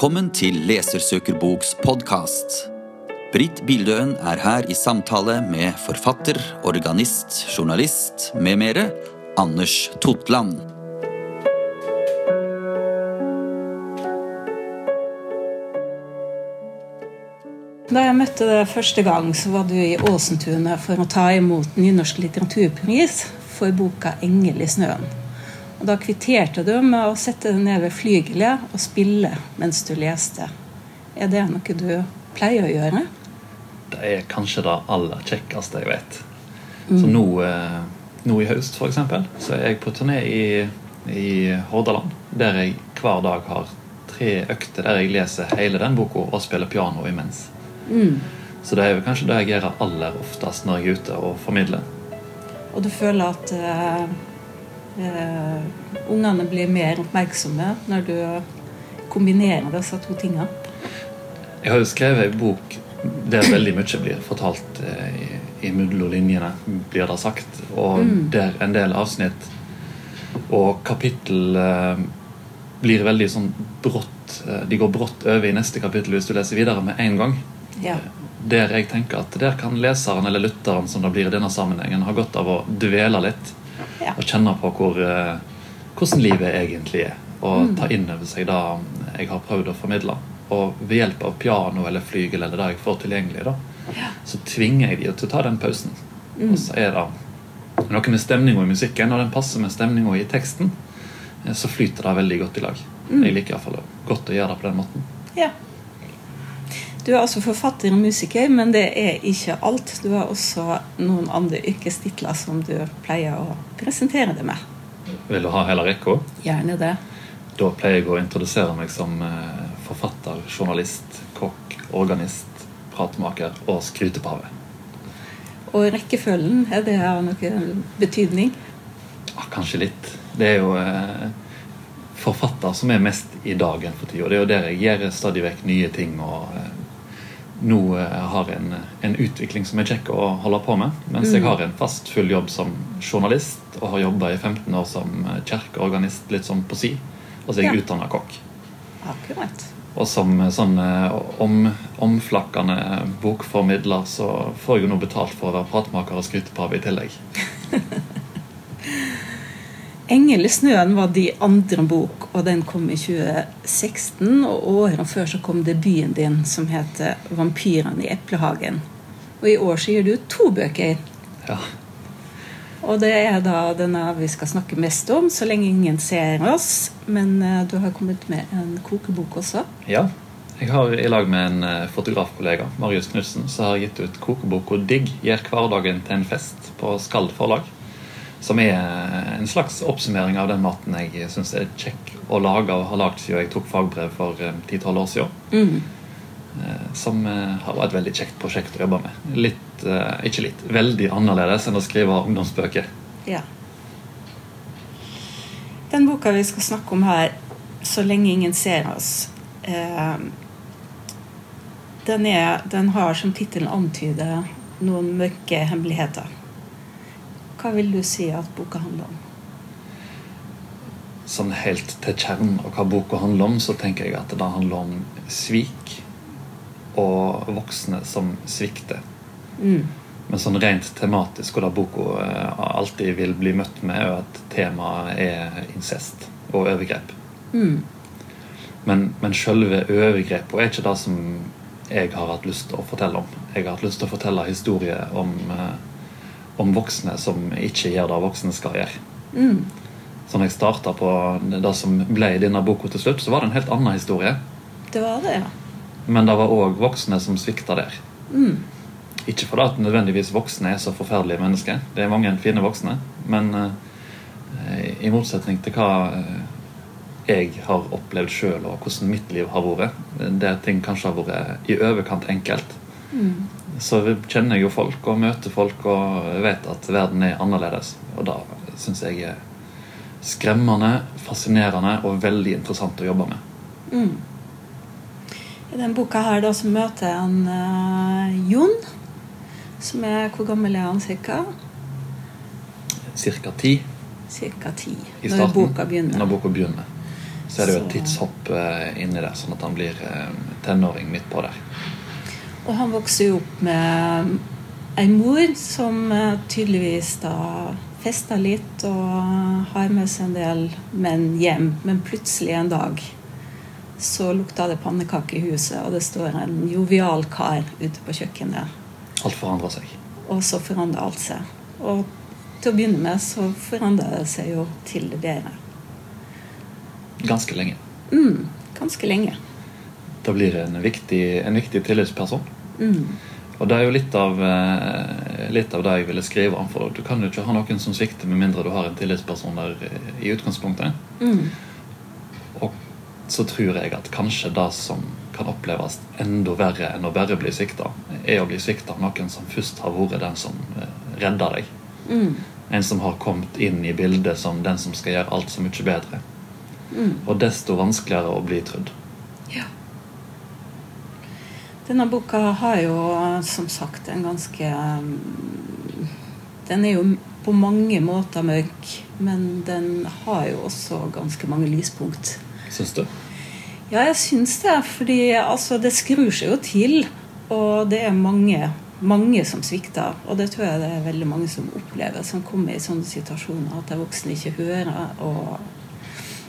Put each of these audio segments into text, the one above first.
Velkommen til Lesersøkerboks podkast. Britt Bildøen er her i samtale med forfatter, organist, journalist med mere Anders Totland. Da jeg møtte deg første gang, så var du i Åsentunet for å ta imot Nynorsk litteraturpris for boka 'Engel i snøen'. Og Da kvitterte du med å sette deg ned ved flygelet og spille mens du leste. Er det noe du pleier å gjøre? Det er kanskje det aller kjekkeste jeg vet. Så nå, eh, nå i høst, eksempel, så er jeg på turné i, i Hordaland. Der jeg hver dag har tre økter der jeg leser hele den boka og spiller piano imens. Så det er jo kanskje det jeg gjør aller oftest når jeg er ute og formidler. Og du føler at eh, eh, ungene blir mer oppmerksomme når du kombinerer disse to tingene? Jeg har jo skrevet en bok der veldig mye blir fortalt eh, i, i mellom linjene, blir det sagt. Og der en del avsnitt og kapittel eh, blir veldig sånn brått eh, De går brått over i neste kapittel hvis du leser videre med en gang. Ja. Der jeg tenker at der kan leseren eller lytteren som det blir i denne sammenhengen, ha godt av å dvele litt Ja. og kjenne på hvor, eh, hvordan livet egentlig er. Og ta inn over seg det jeg har prøvd å formidle. Og ved hjelp av piano eller flygel eller det jeg får tilgjengelig, da, så tvinger jeg de til å ta den pausen. Og så er det noe med stemninga i musikken, og den passer med stemninga i teksten, eh, så flyter det veldig godt i lag. Jeg liker iallfall godt å gjøre det på den måten. Ja. Du er altså forfatter og musiker, men det er ikke alt. Du har også noen andre yrkestitler som du pleier å presentere det med. Vil du ha hele rekka? Gjerne det. Da pleier jeg å introdusere meg som eh, forfatter, journalist, kokk, organist, pratmaker og skrytepave. Og rekkefølgen, er det av noen betydning? Ja, kanskje litt. Det er jo eh, forfatter som er mest i dagen for tida. Det er jo der jeg gjør stadig vekk nye ting og eh, nå eh, har en, en utvikling som er kjekk å holde på med. Mens jeg har en fast, full jobb som journalist og har jobba i 15 år som eh, kirkeorganist, litt sånn på si. Og så er jeg Ja. utdanna kokk. Akkurat. Og som sånn eh, om, omflakkende bokformidler så får jeg jo nå betalt for å være pratmaker og skrytepave i tillegg. 'Engel i snøen' var de andre bok, og den kom i 2016. Og årene før så kom debuten din, som heter 'Vampyrene i eplehagen'. Og i år så gir du to bøker. Ja. Og det er da denne vi skal snakke mest om, så lenge ingen ser oss. Men eh, du har kommet med en kokebok også. ja. Jeg har i lag med en eh, fotografkollega, Marius Knutsen, så har jeg gitt ut kokeboka 'Digg gjør hverdagen til en fest' på Skald forlag. Som er en slags oppsummering av den maten jeg syns er kjekk å lage og har lagd siden jeg tok fagbrev for eh, 10-12 år siden. Mm. Eh, Som eh, har vært et veldig kjekt prosjekt å jobbe med. Litt, eh, ikke litt, veldig annerledes enn å skrive ungdomsbøker. Ja. Den boka vi skal snakke om her, 'Så lenge ingen ser oss', eh, den, er, den har som tittelen antyder noen mørke hemmeligheter. Hva vil du si at boka handler om? Sånn helt til kjernen av hva boka handler om, så tenker jeg at det handler om svik og voksne som svikter. Mm. Men sånn rent tematisk, og det boka eh, alltid vil bli møtt med, er at temaet er incest og overgrep. Mm. Men, men selve overgrepet er ikke det som jeg har hatt lyst til å fortelle om. Jeg har hatt lyst til å fortelle historier om, eh, om voksne som ikke gjør det voksne skal gjøre. Mm. Så når jeg starta på det som ble i denne boka til slutt, så var det en helt annen historie. Det var det, ja. Men det var òg voksne som svikta der. Mm. Ikke fordi at nødvendigvis voksne er så forferdelige mennesker. Det er mange fine voksne. Men eh, i motsetning til hva eh, jeg har opplevd sjøl, og hvordan mitt liv har vært, der ting kanskje har vært i overkant enkelt, Mm. Så kjenner jeg jo folk og møter folk og vet at verden er annerledes. Og da syns jeg er skremmende, fascinerende og veldig interessant å jobbe med. Mm. I den boka her da så møter jeg en uh, Jon. Som er Hvor gammel er han cirka? Cirka ti Cirka ti. i Når boka begynner. Når boka begynner. Så er det jo et tidshopp eh, inni der, sånn at han blir eh, tenåring midt på der. Og han vokser jo opp med ei mor som eh, tydeligvis da fester litt og har med seg en del menn hjem. Men plutselig en dag så lukta det pannekake i huset, og det står en jovial kar ute på kjøkkenet. Alt forandrer seg. Og så forandrer alt seg. Og til å begynne med så forandrer det seg jo til det bedre. Ganske lenge. Mm, ganske lenge. Da blir det en viktig, en viktig tillitsperson. Mm. Og det er jo litt av, eh, litt av det jeg ville skrive om. For du kan jo ikke ha noen som svikter med mindre du har en tillitsperson der eh, i utgangspunktet. Mm. Og så tror jeg at kanskje det som kan oppleves enda verre enn å bare bli svikta, er å bli svikta av noen som først har vært den som eh, redda deg. Mm. En som har kommet inn i bildet som den som skal gjøre alt så mye bedre. Mm. Og desto vanskeligere å bli trudd. Ja. Denne boka har jo som sagt en ganske Den er jo på mange måter mørk, men den har jo også ganske mange lyspunkt. Syns du? Ja, jeg syns det, fordi altså, det skrur seg jo til. Og det er mange, mange som svikter. Og det tror jeg det er veldig mange som opplever, som kommer i sånne situasjoner at de voksne ikke hører. Og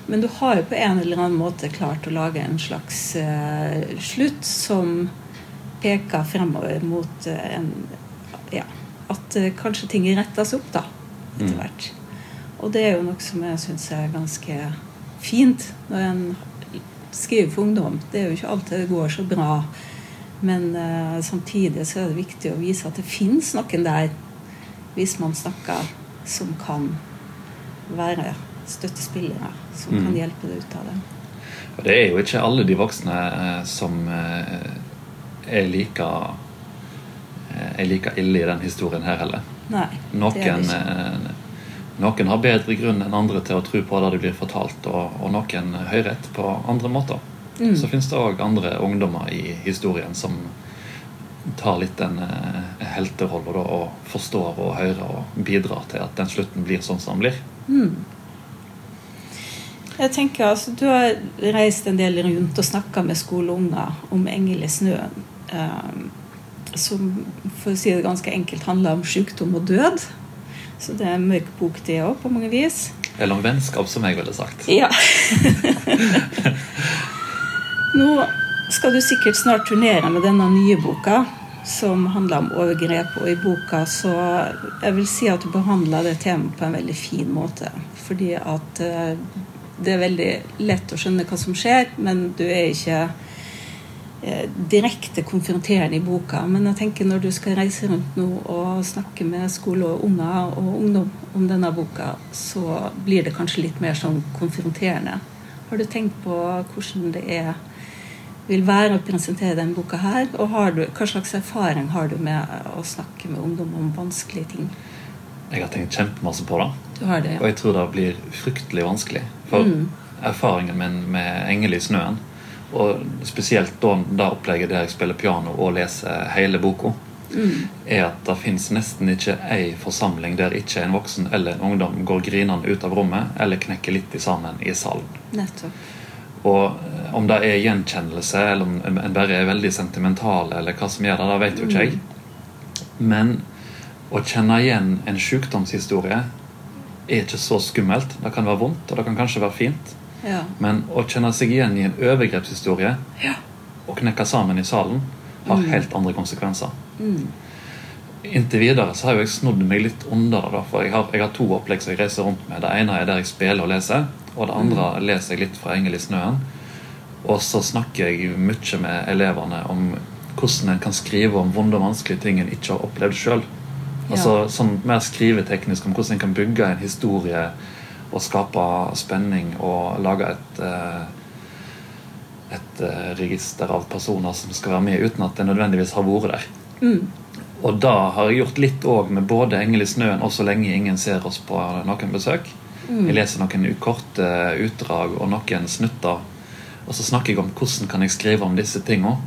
men du har jo på en eller annen måte klart å lage en slags eh, slutt som peker fremover mot eh, en Ja, at eh, kanskje ting rettes opp, da, etter Mm. hvert. Og det er jo noe som jeg syns er ganske fint når en skriver for ungdom. Det er jo ikke alltid det går så bra. Men uh, samtidig så er det viktig å vise at det fins noen der, hvis man snakker, som kan være støttespillere. Som Mm. kan hjelpe deg ut av det. Og det er jo ikke alle de voksne eh, som eh, er like eh, er like ille i den historien her heller. Nei. Noen, eh, noen har bedre grunn enn andre til å tro på det de blir fortalt, og, og noen hører rett på andre måter. Mm. Så finnes det òg andre ungdommer i historien som tar litt den eh, helterollen og forstår og hører og bidrar til at den slutten blir sånn som den blir. Mm. Jeg tenker altså, Du har reist en del rundt og snakka med skoleunger om 'Engel i snøen'. Eh, som for å si det ganske enkelt handler om sykdom og død. Så det er en mørk bok, det òg, på mange vis. Eller om vennskap, som jeg ville sagt. Ja. Nå skal du sikkert snart turnere med denne nye boka, som handler om overgrep. Og i boka så Jeg vil si at du behandler det temaet på en veldig fin måte. Fordi at eh, det er veldig lett å skjønne hva som skjer, men du er ikke direkte konfronterende i boka. Men jeg tenker når du skal reise rundt nå og snakke med skole og unger og ungdom om denne boka, så blir det kanskje litt mer sånn konfronterende. Har du tenkt på hvordan det er vil være å presentere denne boka her? Og har du, hva slags erfaring har du med å snakke med ungdom om vanskelige ting? Jeg har tenkt kjempemasse på det. Du har det, Og jeg tror det blir fryktelig vanskelig. For Mm. erfaringen min med 'Engel i snøen', og spesielt da det opplegget der jeg spiller piano og leser hele boka, Mm. er at det fins nesten ikke ei forsamling der ikke en voksen eller en ungdom går grinende ut av rommet eller knekker litt sammen i salen. Nettopp. Og eh, om det er gjenkjennelse, eller om en bare er veldig sentimental, eller hva som gjør det, det vet jo ikke jeg. Men å kjenne igjen en sykdomshistorie er ikke så skummelt. Det kan være vondt, og det kan kanskje være fint. Ja. Men å kjenne seg igjen i en overgrepshistorie Ja. og knekke sammen i salen har Mm. helt andre konsekvenser. Mm. Inntil videre så har jeg snodd meg litt under det. for jeg har, jeg har to opplegg som jeg reiser rundt med. Det ene er der jeg spiller og leser, og det andre Mm. leser jeg litt fra 'Engel i snøen'. Og så snakker jeg mye med elevene om hvordan en kan skrive om vonde og vanskelige ting en ikke har opplevd sjøl. Altså sånn mer skriveteknisk om hvordan en kan bygge en historie og skape spenning og lage et eh, et eh, register av personer som skal være med, uten at det nødvendigvis har vært der. Mm. Og da har jeg gjort litt òg med både 'Engel i snøen' og 'Så lenge ingen ser oss på noen besøk'. Mm. Jeg leser noen korte utdrag og noen snutter. Og så snakker jeg om hvordan kan jeg skrive om disse tinga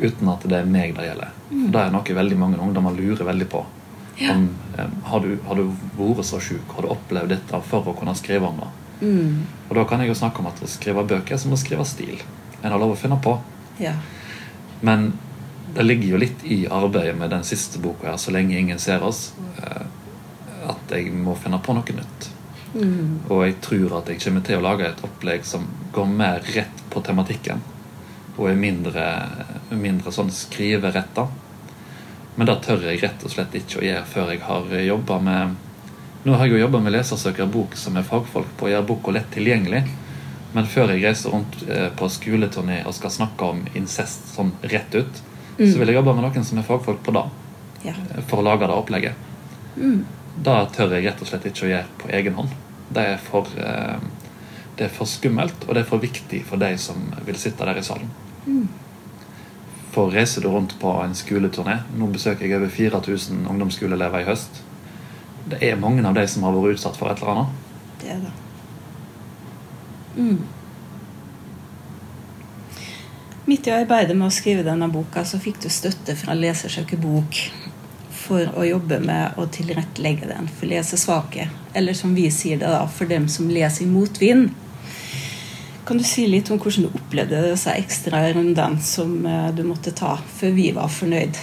uten at det er meg det gjelder. Mm. Det er noe veldig mange ungdommer lurer veldig på. Ja. Om, har, du, har du vært så sjuk? Har du opplevd dette for å kunne skrive om det? Mm. Og da kan jeg jo snakke om at å skrive bøker er som å skrive stil. En har lov å finne på. Ja. Men det ligger jo litt i arbeidet med den siste boka her, 'Så lenge ingen ser oss', eh, at jeg må finne på noe nytt. Mm. Og jeg tror at jeg kommer til å lage et opplegg som går mer rett på tematikken. Og er mindre, mindre sånn skriveretta. Men det tør jeg rett og slett ikke å gjøre før jeg har jobba med Nå har jeg jo jobba med Lesersøker bok som er fagfolk på å gjøre boka lett tilgjengelig. Men før jeg reiser rundt eh, på skoleturné og skal snakke om incest sånn rett ut, Mm. så vil jeg jobbe med noen som er fagfolk på det, Ja. eh, for å lage det opplegget. Mm. Det tør jeg rett og slett ikke å gjøre på egen hånd. Det er for, eh, det er for skummelt, og det er for viktig for de som vil sitte der i salen. Mm. For reiser du rundt på en skoleturné Nå besøker jeg over 4000 ungdomsskoleelever i høst. Det er mange av de som har vært utsatt for et eller annet. Det er det. Mm. Midt i arbeidet med å skrive denne boka så fikk du støtte fra Lesersøker bok for å jobbe med å tilrettelegge den for lesesvake. Eller som vi sier det, da, for dem som leser i motvind. Kan du si litt om hvordan du opplevde disse ekstra rundene som eh, du måtte ta før vi var fornøyd?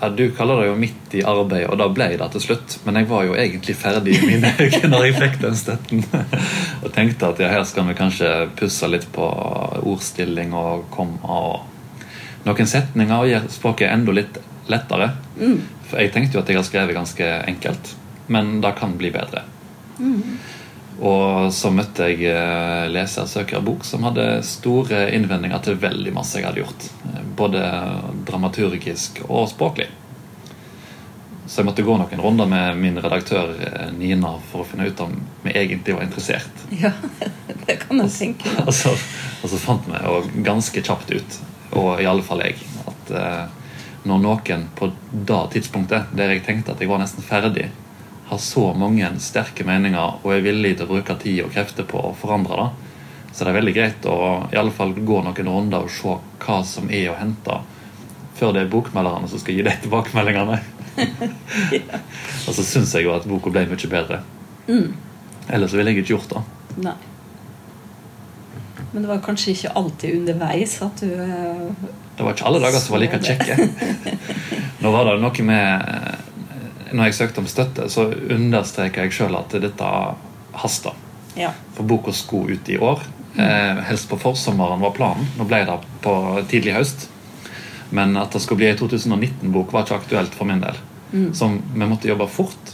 Ja, Du kaller det jo midt i arbeidet, og da ble det til slutt. Men jeg var jo egentlig ferdig i mine øyne når jeg fikk den støtten. Og tenkte at ja, her skal vi kanskje pusse litt på ordstilling og komme og noen setninger og gjøre språket enda litt lettere. Mm. For jeg tenkte jo at jeg har skrevet ganske enkelt, men det kan bli bedre. Og så møtte jeg eh, lesersøkerbok som hadde store innvendinger til veldig masse jeg hadde gjort. eh, Både dramaturgisk og språklig. Så jeg måtte gå noen runder med min redaktør eh, Nina for å finne ut om vi egentlig var interessert. Ja, det kan jeg tenke. Og så, og så fant vi jo ganske kjapt ut, og i alle fall jeg, at når noen på det tidspunktet, der jeg tenkte at jeg var nesten ferdig, har så mange sterke meninger og er villig til å bruke tid og krefter på å forandre det, så det er veldig greit å i alle fall gå noen runder og se hva som er å hente, før det er bokmelderne som skal gi de tilbakemeldingene. Og så syns jeg jo at boka ble mye bedre. Mm. Ellers ville jeg ikke gjort det. Nei. Men det var kanskje ikke alltid underveis at du eh, Det var ikke alle dager som var like kjekke. Nå var det noe med Når jeg søkte om støtte, så understreka jeg sjøl at dette haster. Ja. For boka skulle ut i år. Eh, helst på forsommeren var planen. Nå ble det på tidlig høst. Men at det skulle bli ei 2019-bok, var ikke aktuelt for min del. Så vi måtte jobbe fort.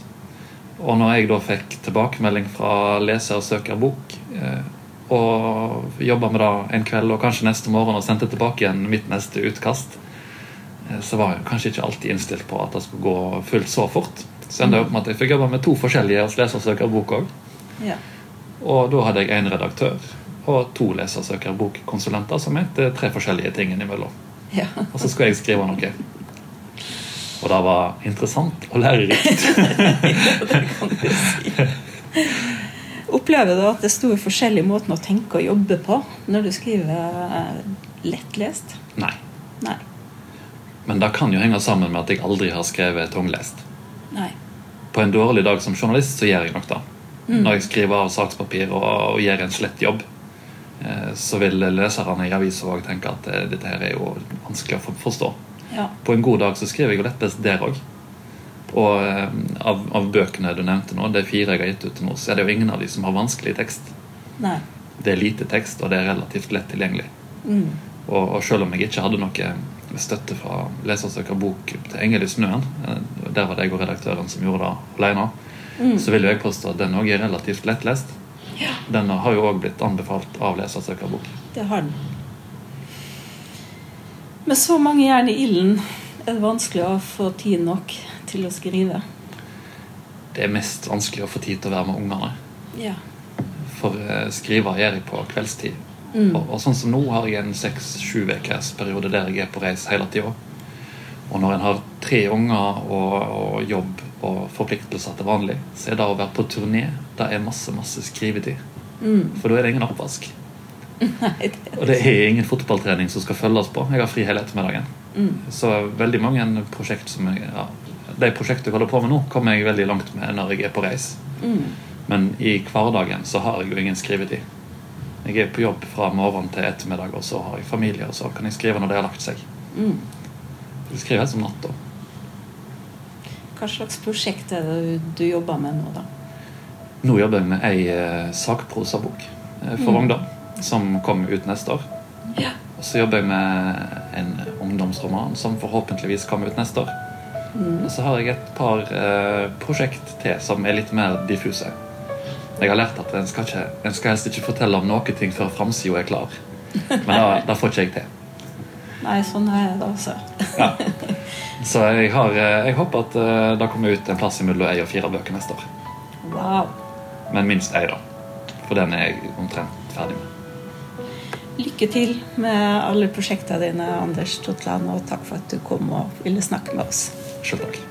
Og når jeg da fikk tilbakemelding fra leser og søker bok, eh, og jobba med det en kveld og kanskje neste morgen og sendte tilbake igjen mitt neste utkast, så var jeg kanskje ikke alltid innstilt på at det skulle gå fullt så fort. Så enda opp med at jeg fikk jobbe med to forskjellige lesersøkerbok òg. ja. Og da hadde jeg én redaktør og to lesersøkerbokkonsulenter som mente tre forskjellige ting innimellom. ja. Og så skulle jeg skrive noe. Og det var interessant og lærerikt. det kan du si. Opplever du at det er stor forskjell i måten å tenke og jobbe på når du skriver eh, lettlest? Nei. Nei. Men det kan jo henge sammen med at jeg aldri har skrevet tunglest. Nei. På en dårlig dag som journalist så gjør jeg nok det. Mm. Når jeg skriver av sakspapir og, og gjør en slett jobb, eh, så vil leserne i avisa òg tenke at eh, dette her er jo vanskelig å forstå. Ja. På en god dag så skriver jeg jo lettest der òg. Og eh, av, av bøkene du nevnte nå, det er fire jeg har gitt ut til nå, så er det jo ingen av de som har vanskelig tekst. Nei. Det er lite tekst, og det er relativt lett tilgjengelig. Mm. Og, og selv om jeg ikke hadde noe støtte fra Lesersøker bok til Engel i snøen, eh, der var det jeg og redaktøren som gjorde det alene, Mm. så vil jeg påstå at den òg er relativt lettlest. Ja. Den har jo òg blitt anbefalt av Lesersøker bok. Det har den. Med så mange jern i ilden er det vanskelig å få tid nok til å skrive. Det er mest vanskelig å få tid til å være med ungene. Ja. For eh, skrive gjør jeg på kveldstid. Mm. Og, og sånn som nå har jeg en seks-sju ukers periode der jeg er på reis hele tida. Og når en har tre unger og, og jobb og forpliktelser til vanlig, så er det å være på turné det er masse, masse skrivetid. Mm. For da er det ingen oppvask. Nei, det Og det er ingen fotballtrening som skal følges på. Jeg har fri hele ettermiddagen. mm. Så veldig mange prosjekt som jeg, ja, De prosjektene jeg holder på med nå, kommer jeg veldig langt med når jeg er på reis. Mm. Men i hverdagen så har jeg jo ingen skrivetid. Jeg er på jobb fra morgen til ettermiddag, og så har jeg familie, og så kan jeg skrive når det har lagt seg. Mm. Jeg skriver helt som natta. Hva slags prosjekt er det du, jobber med nå, da? Nå jobber jeg med ei eh, sakprosabok eh, for Mm. ungdom, som kommer ut neste år. Ja. Og så jobber jeg med en ungdomsroman som forhåpentligvis kommer ut neste år. Mm. Og så har jeg et par eh, prosjekt til som er litt mer diffuse. Jeg har lært at en skal, ikke, en skal helst ikke fortelle om noe ting før framsida er klar. Men da, da får ikke jeg til. Nei, sånn er det altså. Ja. Så jeg, har, eh, jeg håper at eh, det kommer ut en plass mellom ei og fire bøker neste år. Wow. Men minst ei, da. For den er jeg omtrent ferdig med. Lykke til med alle prosjektene dine, Anders Totland, og takk for at du kom og ville snakke med oss. Sjøl takk.